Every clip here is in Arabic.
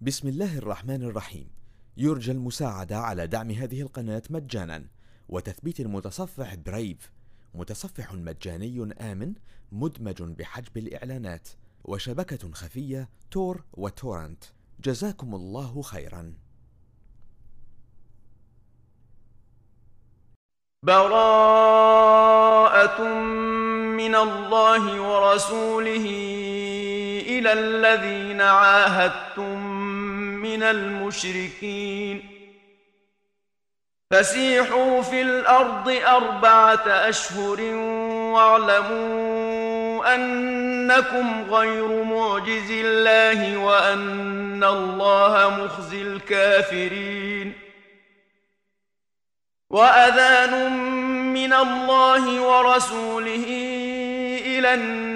بسم الله الرحمن الرحيم. يرجى المساعدة على دعم هذه القناة مجانا. وتثبيت المتصفح برايف متصفح مجاني آمن مدمج بحجب الإعلانات. وشبكة خفية تور وتورنت. جزاكم الله خيرا. براءة من الله ورسوله إلى الذين عاهدتم من المشركين. فسيحوا في الأرض أربعة أشهر واعلموا أنكم غير معجز الله وأن الله مخزي الكافرين. وأذان من الله ورسوله إلى الناس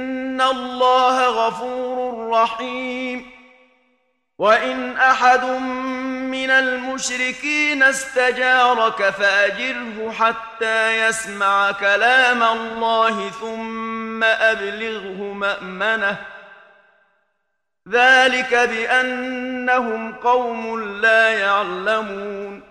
الله غفور رحيم وإن أحد من المشركين استجارك فأجره حتى يسمع كلام الله ثم أبلغه مأمنه ذلك بأنهم قوم لا يعلمون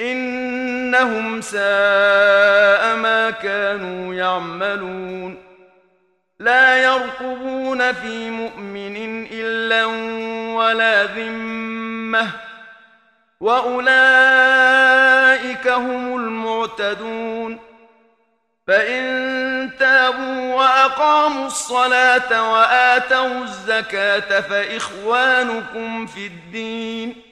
إنهم ساء ما كانوا يعملون. لا يرقبون في مؤمن إلا ولا ذمة. وأولئك هم المعتدون. فإن تابوا وأقاموا الصلاة وآتوا الزكاة فإخوانكم في الدين.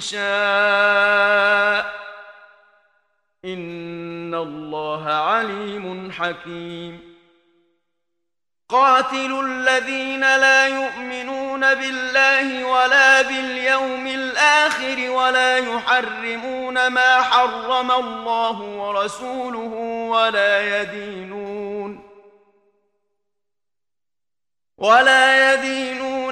شاء. إن الله عليم حكيم. قاتلوا الذين لا يؤمنون بالله ولا باليوم الآخر ولا يحرمون ما حرم الله ورسوله ولا يدينون ولا يدينون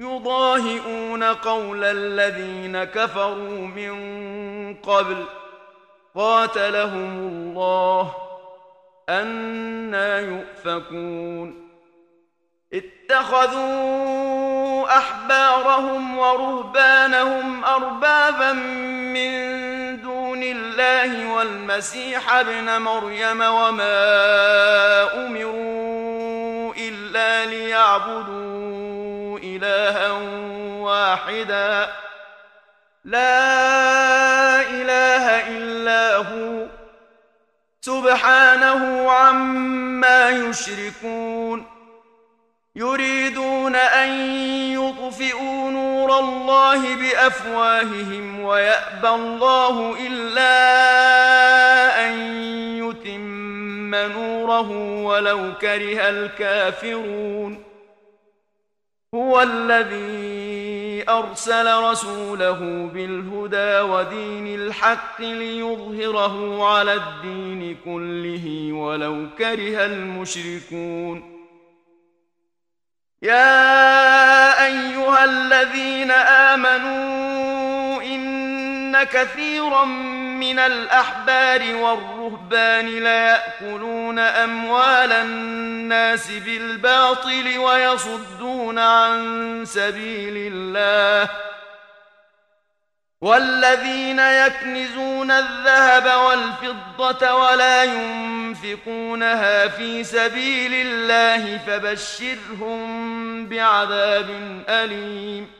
يضاهئون قول الذين كفروا من قبل قاتلهم الله أنا يؤفكون اتخذوا أحبارهم ورهبانهم أربابا من دون الله والمسيح ابن مريم وما أمروا إلا ليعبدوا إلها واحدا. لا إله إلا هو. سبحانه عما يشركون. يريدون ان يطفئوا نور الله بافواههم ويابى الله الا ان يتم نوره ولو كره الكافرون. هو الذي أرسل رسوله بالهدى ودين الحق ليظهره على الدين كله ولو كره المشركون. يا أيها الذين آمنوا ان كثيرا من الأحبار والرهبان ليأكلون أموال الناس بالباطل ويصدون عن سبيل الله. والذين يكنزون الذهب والفضة ولا ينفقونها في سبيل الله فبشرهم بعذاب أليم.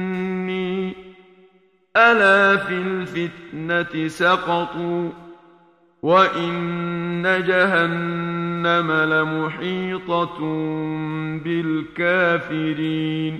ألا في الفتنة سقطوا وإن جهنم لمحيطة بالكافرين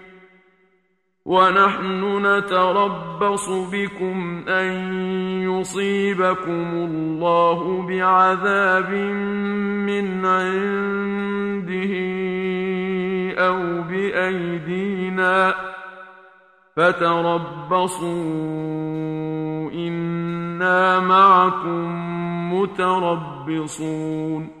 ونحن نتربص بكم أن يصيبكم الله بعذاب من عنده أو بأيدينا فتربصوا إنا معكم متربصون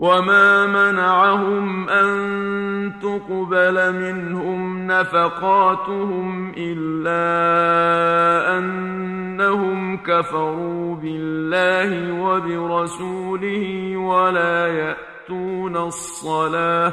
وما منعهم ان تقبل منهم نفقاتهم الا انهم كفروا بالله وبرسوله ولا ياتون الصلاه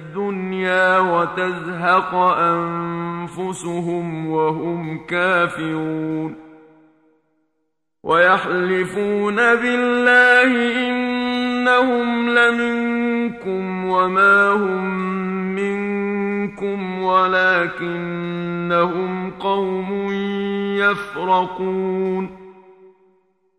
الدنيا وتزهق أنفسهم وهم كافرون ويحلفون بالله إنهم لمنكم وما هم منكم ولكنهم قوم يفرقون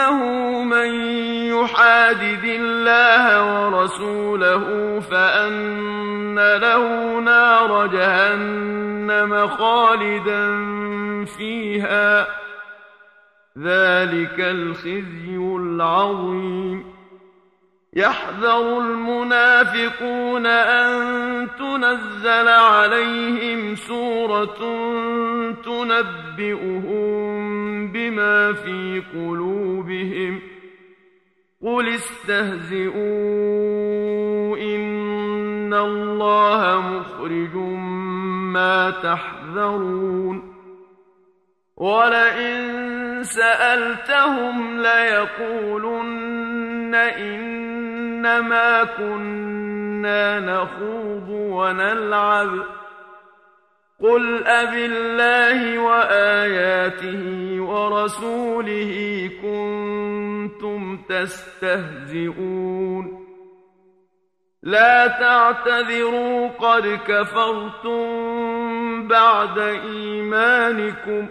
انه من يحادد الله ورسوله فان له نار جهنم خالدا فيها ذلك الخزي العظيم يحذر المنافقون أن تنزل عليهم سورة تنبئهم بما في قلوبهم. قل استهزئوا إن الله مخرج ما تحذرون. ولئن سألتهم ليقولن إنما كنا نخوض ونلعب. قل أب الله وآياته ورسوله كنتم تستهزئون. لا تعتذروا قد كفرتم بعد إيمانكم ۖ.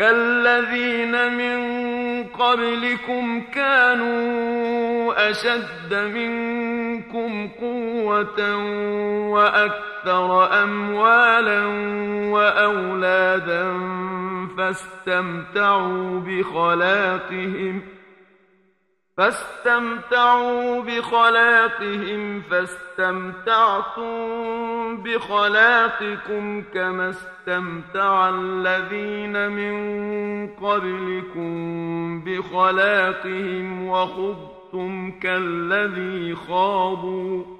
كالذين من قبلكم كانوا أشد منكم قوة وأكثر أموالا وأولادا فاستمتعوا بخلاقهم ۖ فاستمتعوا بخلاقهم فاستمتعتم بخلاقكم كما استمتع الذين من قبلكم بخلاقهم وخضتم كالذي خاضوا.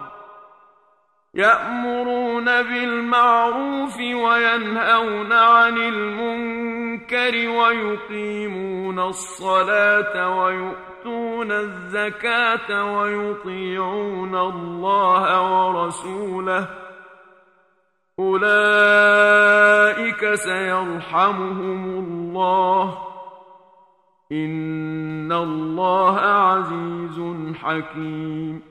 يأمرون بالمعروف وينهون عن المنكر ويقيمون الصلاة ويؤتون الزكاة ويطيعون الله ورسوله. أولئك سيرحمهم الله. إن الله عزيز حكيم.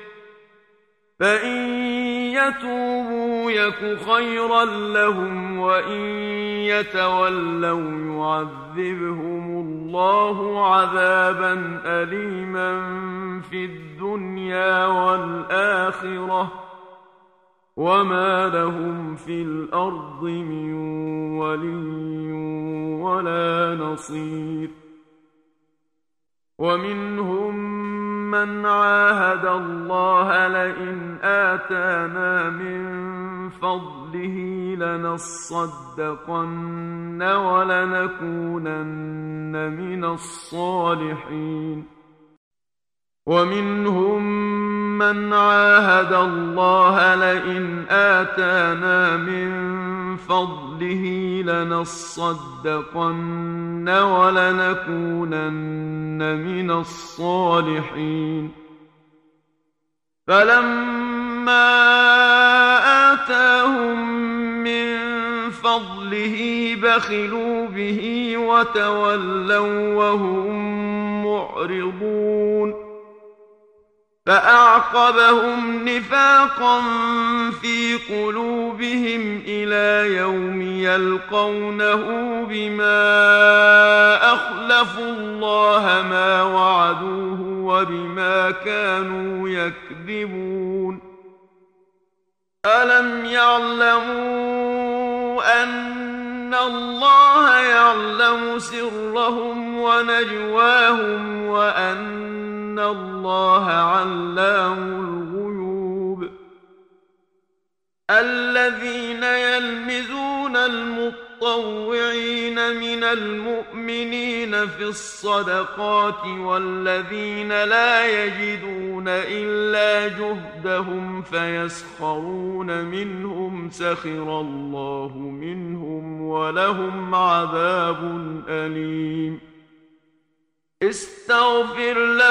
فإن يتوبوا يك خيرا لهم وإن يتولوا يعذبهم الله عذابا أليما في الدنيا والآخرة وما لهم في الأرض من ولي ولا نصير ومنهم من عاهد الله لئن آتانا من فضله لنصدقن ولنكونن من الصالحين. ومنهم من عاهد الله لئن آتانا من فضله لنصدقن ولنكونن من الصالحين. فلما آتاهم من فضله بخلوا به وتولوا وهم معرضون فأعقبهم نفاقا في قلوبهم إلى يوم يلقونه بما أخلفوا الله ما وعدوه وبما كانوا يكذبون ألم يعلموا أن الله يعلم سرهم ونجواهم وأن الله علام الغيوب الذين يلمزون المطوعين من المؤمنين في الصدقات والذين لا يجدون إلا جهدهم فيسخرون منهم سخر الله منهم ولهم عذاب أليم. استغفر لهم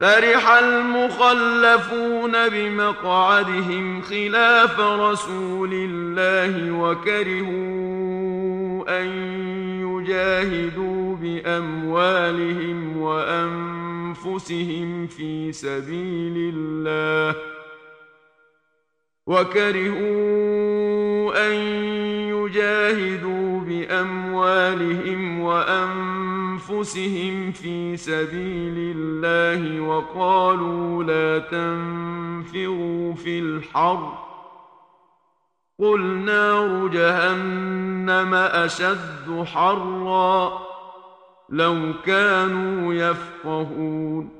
فرح المخلفون بمقعدهم خلاف رسول الله وكرهوا أن يجاهدوا بأموالهم وأنفسهم في سبيل الله وكرهوا أن يجاهدوا بأموالهم وأنفسهم في سبيل الله وقالوا لا تنفروا في الحر. قل نار جهنم أشد حرا. لو كانوا يفقهون.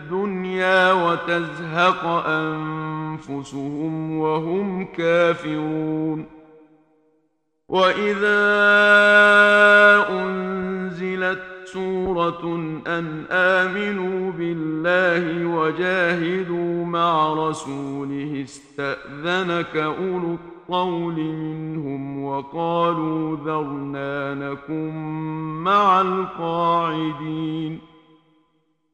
وتزهق أنفسهم وهم كافرون. وإذا أنزلت سورة أن آمنوا بالله وجاهدوا مع رسوله استأذنك أولو الطول منهم وقالوا ذرنا نكن مع القاعدين.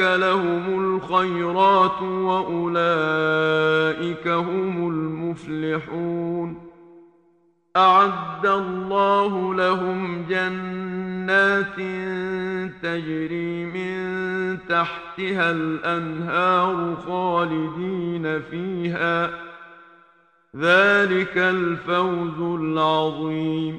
لهم الخيرات وأولئك هم المفلحون أعد الله لهم جنات تجري من تحتها الأنهار خالدين فيها ذلك الفوز العظيم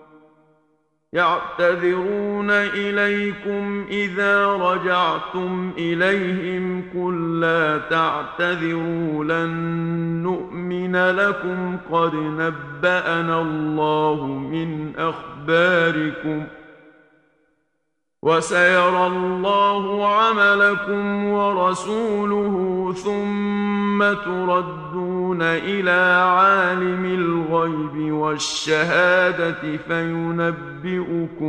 يعتذرون إليكم إذا رجعتم إليهم قل لا تعتذروا لن نؤمن لكم قد نبأنا الله من أخباركم ۖ وسيرى الله عملكم ورسوله ثم تردون إلى عالم الغيب والشهادة فينبئكم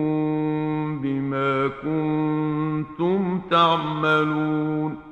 بما كنتم تعملون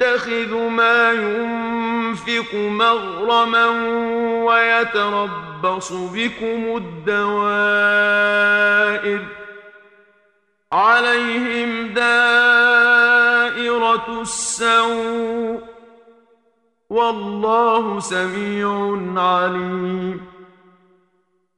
يتخذ ما ينفق مغرما ويتربص بكم الدوائر عليهم دائرة السوء والله سميع عليم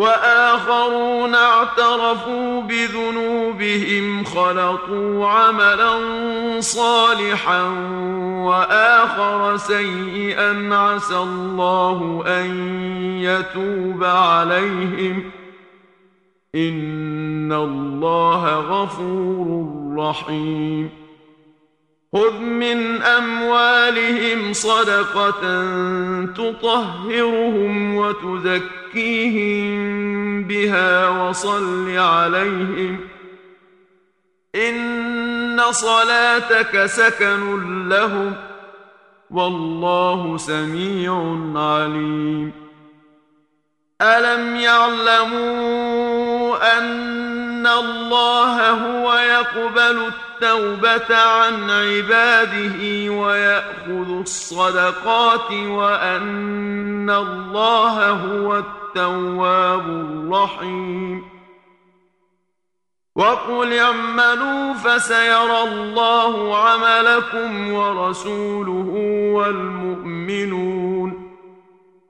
وآخرون اعترفوا بذنوبهم خلطوا عملا صالحا وآخر سيئا عسى الله أن يتوب عليهم. إن الله غفور رحيم. خذ من اموالهم صدقه تطهرهم وتزكيهم بها وصل عليهم ان صلاتك سكن لهم والله سميع عليم. الم يعلموا ان الله هو يقبل التوبة عن عباده ويأخذ الصدقات وأن الله هو التواب الرحيم وقل اعملوا فسيرى الله عملكم ورسوله والمؤمنون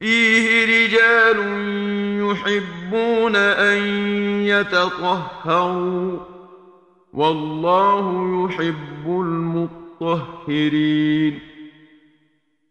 فيه رجال يحبون أن يتطهروا والله يحب المطهرين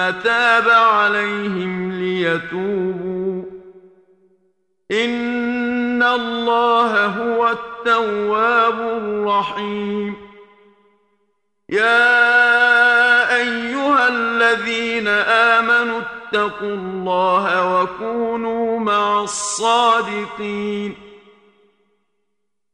تاب عليهم ليتوبوا. الله الله هو التواب الرحيم. يا أيها الذين آمنوا اتقوا الله وكونوا مع الصادقين.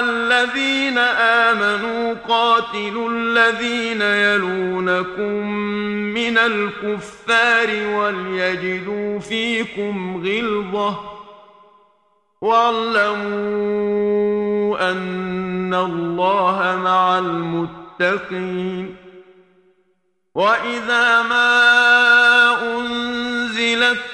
الذين آمنوا قاتلوا الذين يلونكم من الكفار وليجدوا فيكم غلظة واعلموا أن الله مع المتقين وإذا ما أنزلت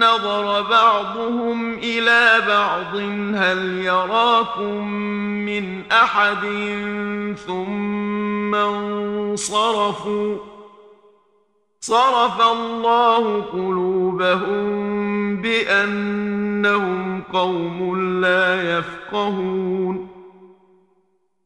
نظر بعضهم إلى بعض هل يراكم من أحد ثم انصرفوا؟ صرف الله قلوبهم بأنهم قوم لا يفقهون.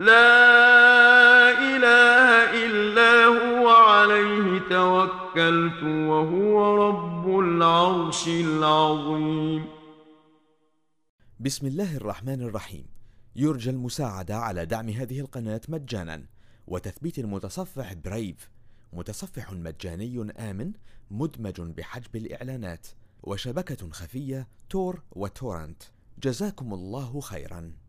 لا إله إلا هو عليه توكلت وهو رب العرش العظيم. بسم الله الرحمن الرحيم. يرجى المساعدة على دعم هذه القناة مجانا وتثبيت المتصفح برايف متصفح مجاني آمن مدمج بحجب الإعلانات وشبكة خفية تور وتورنت. جزاكم الله خيرا.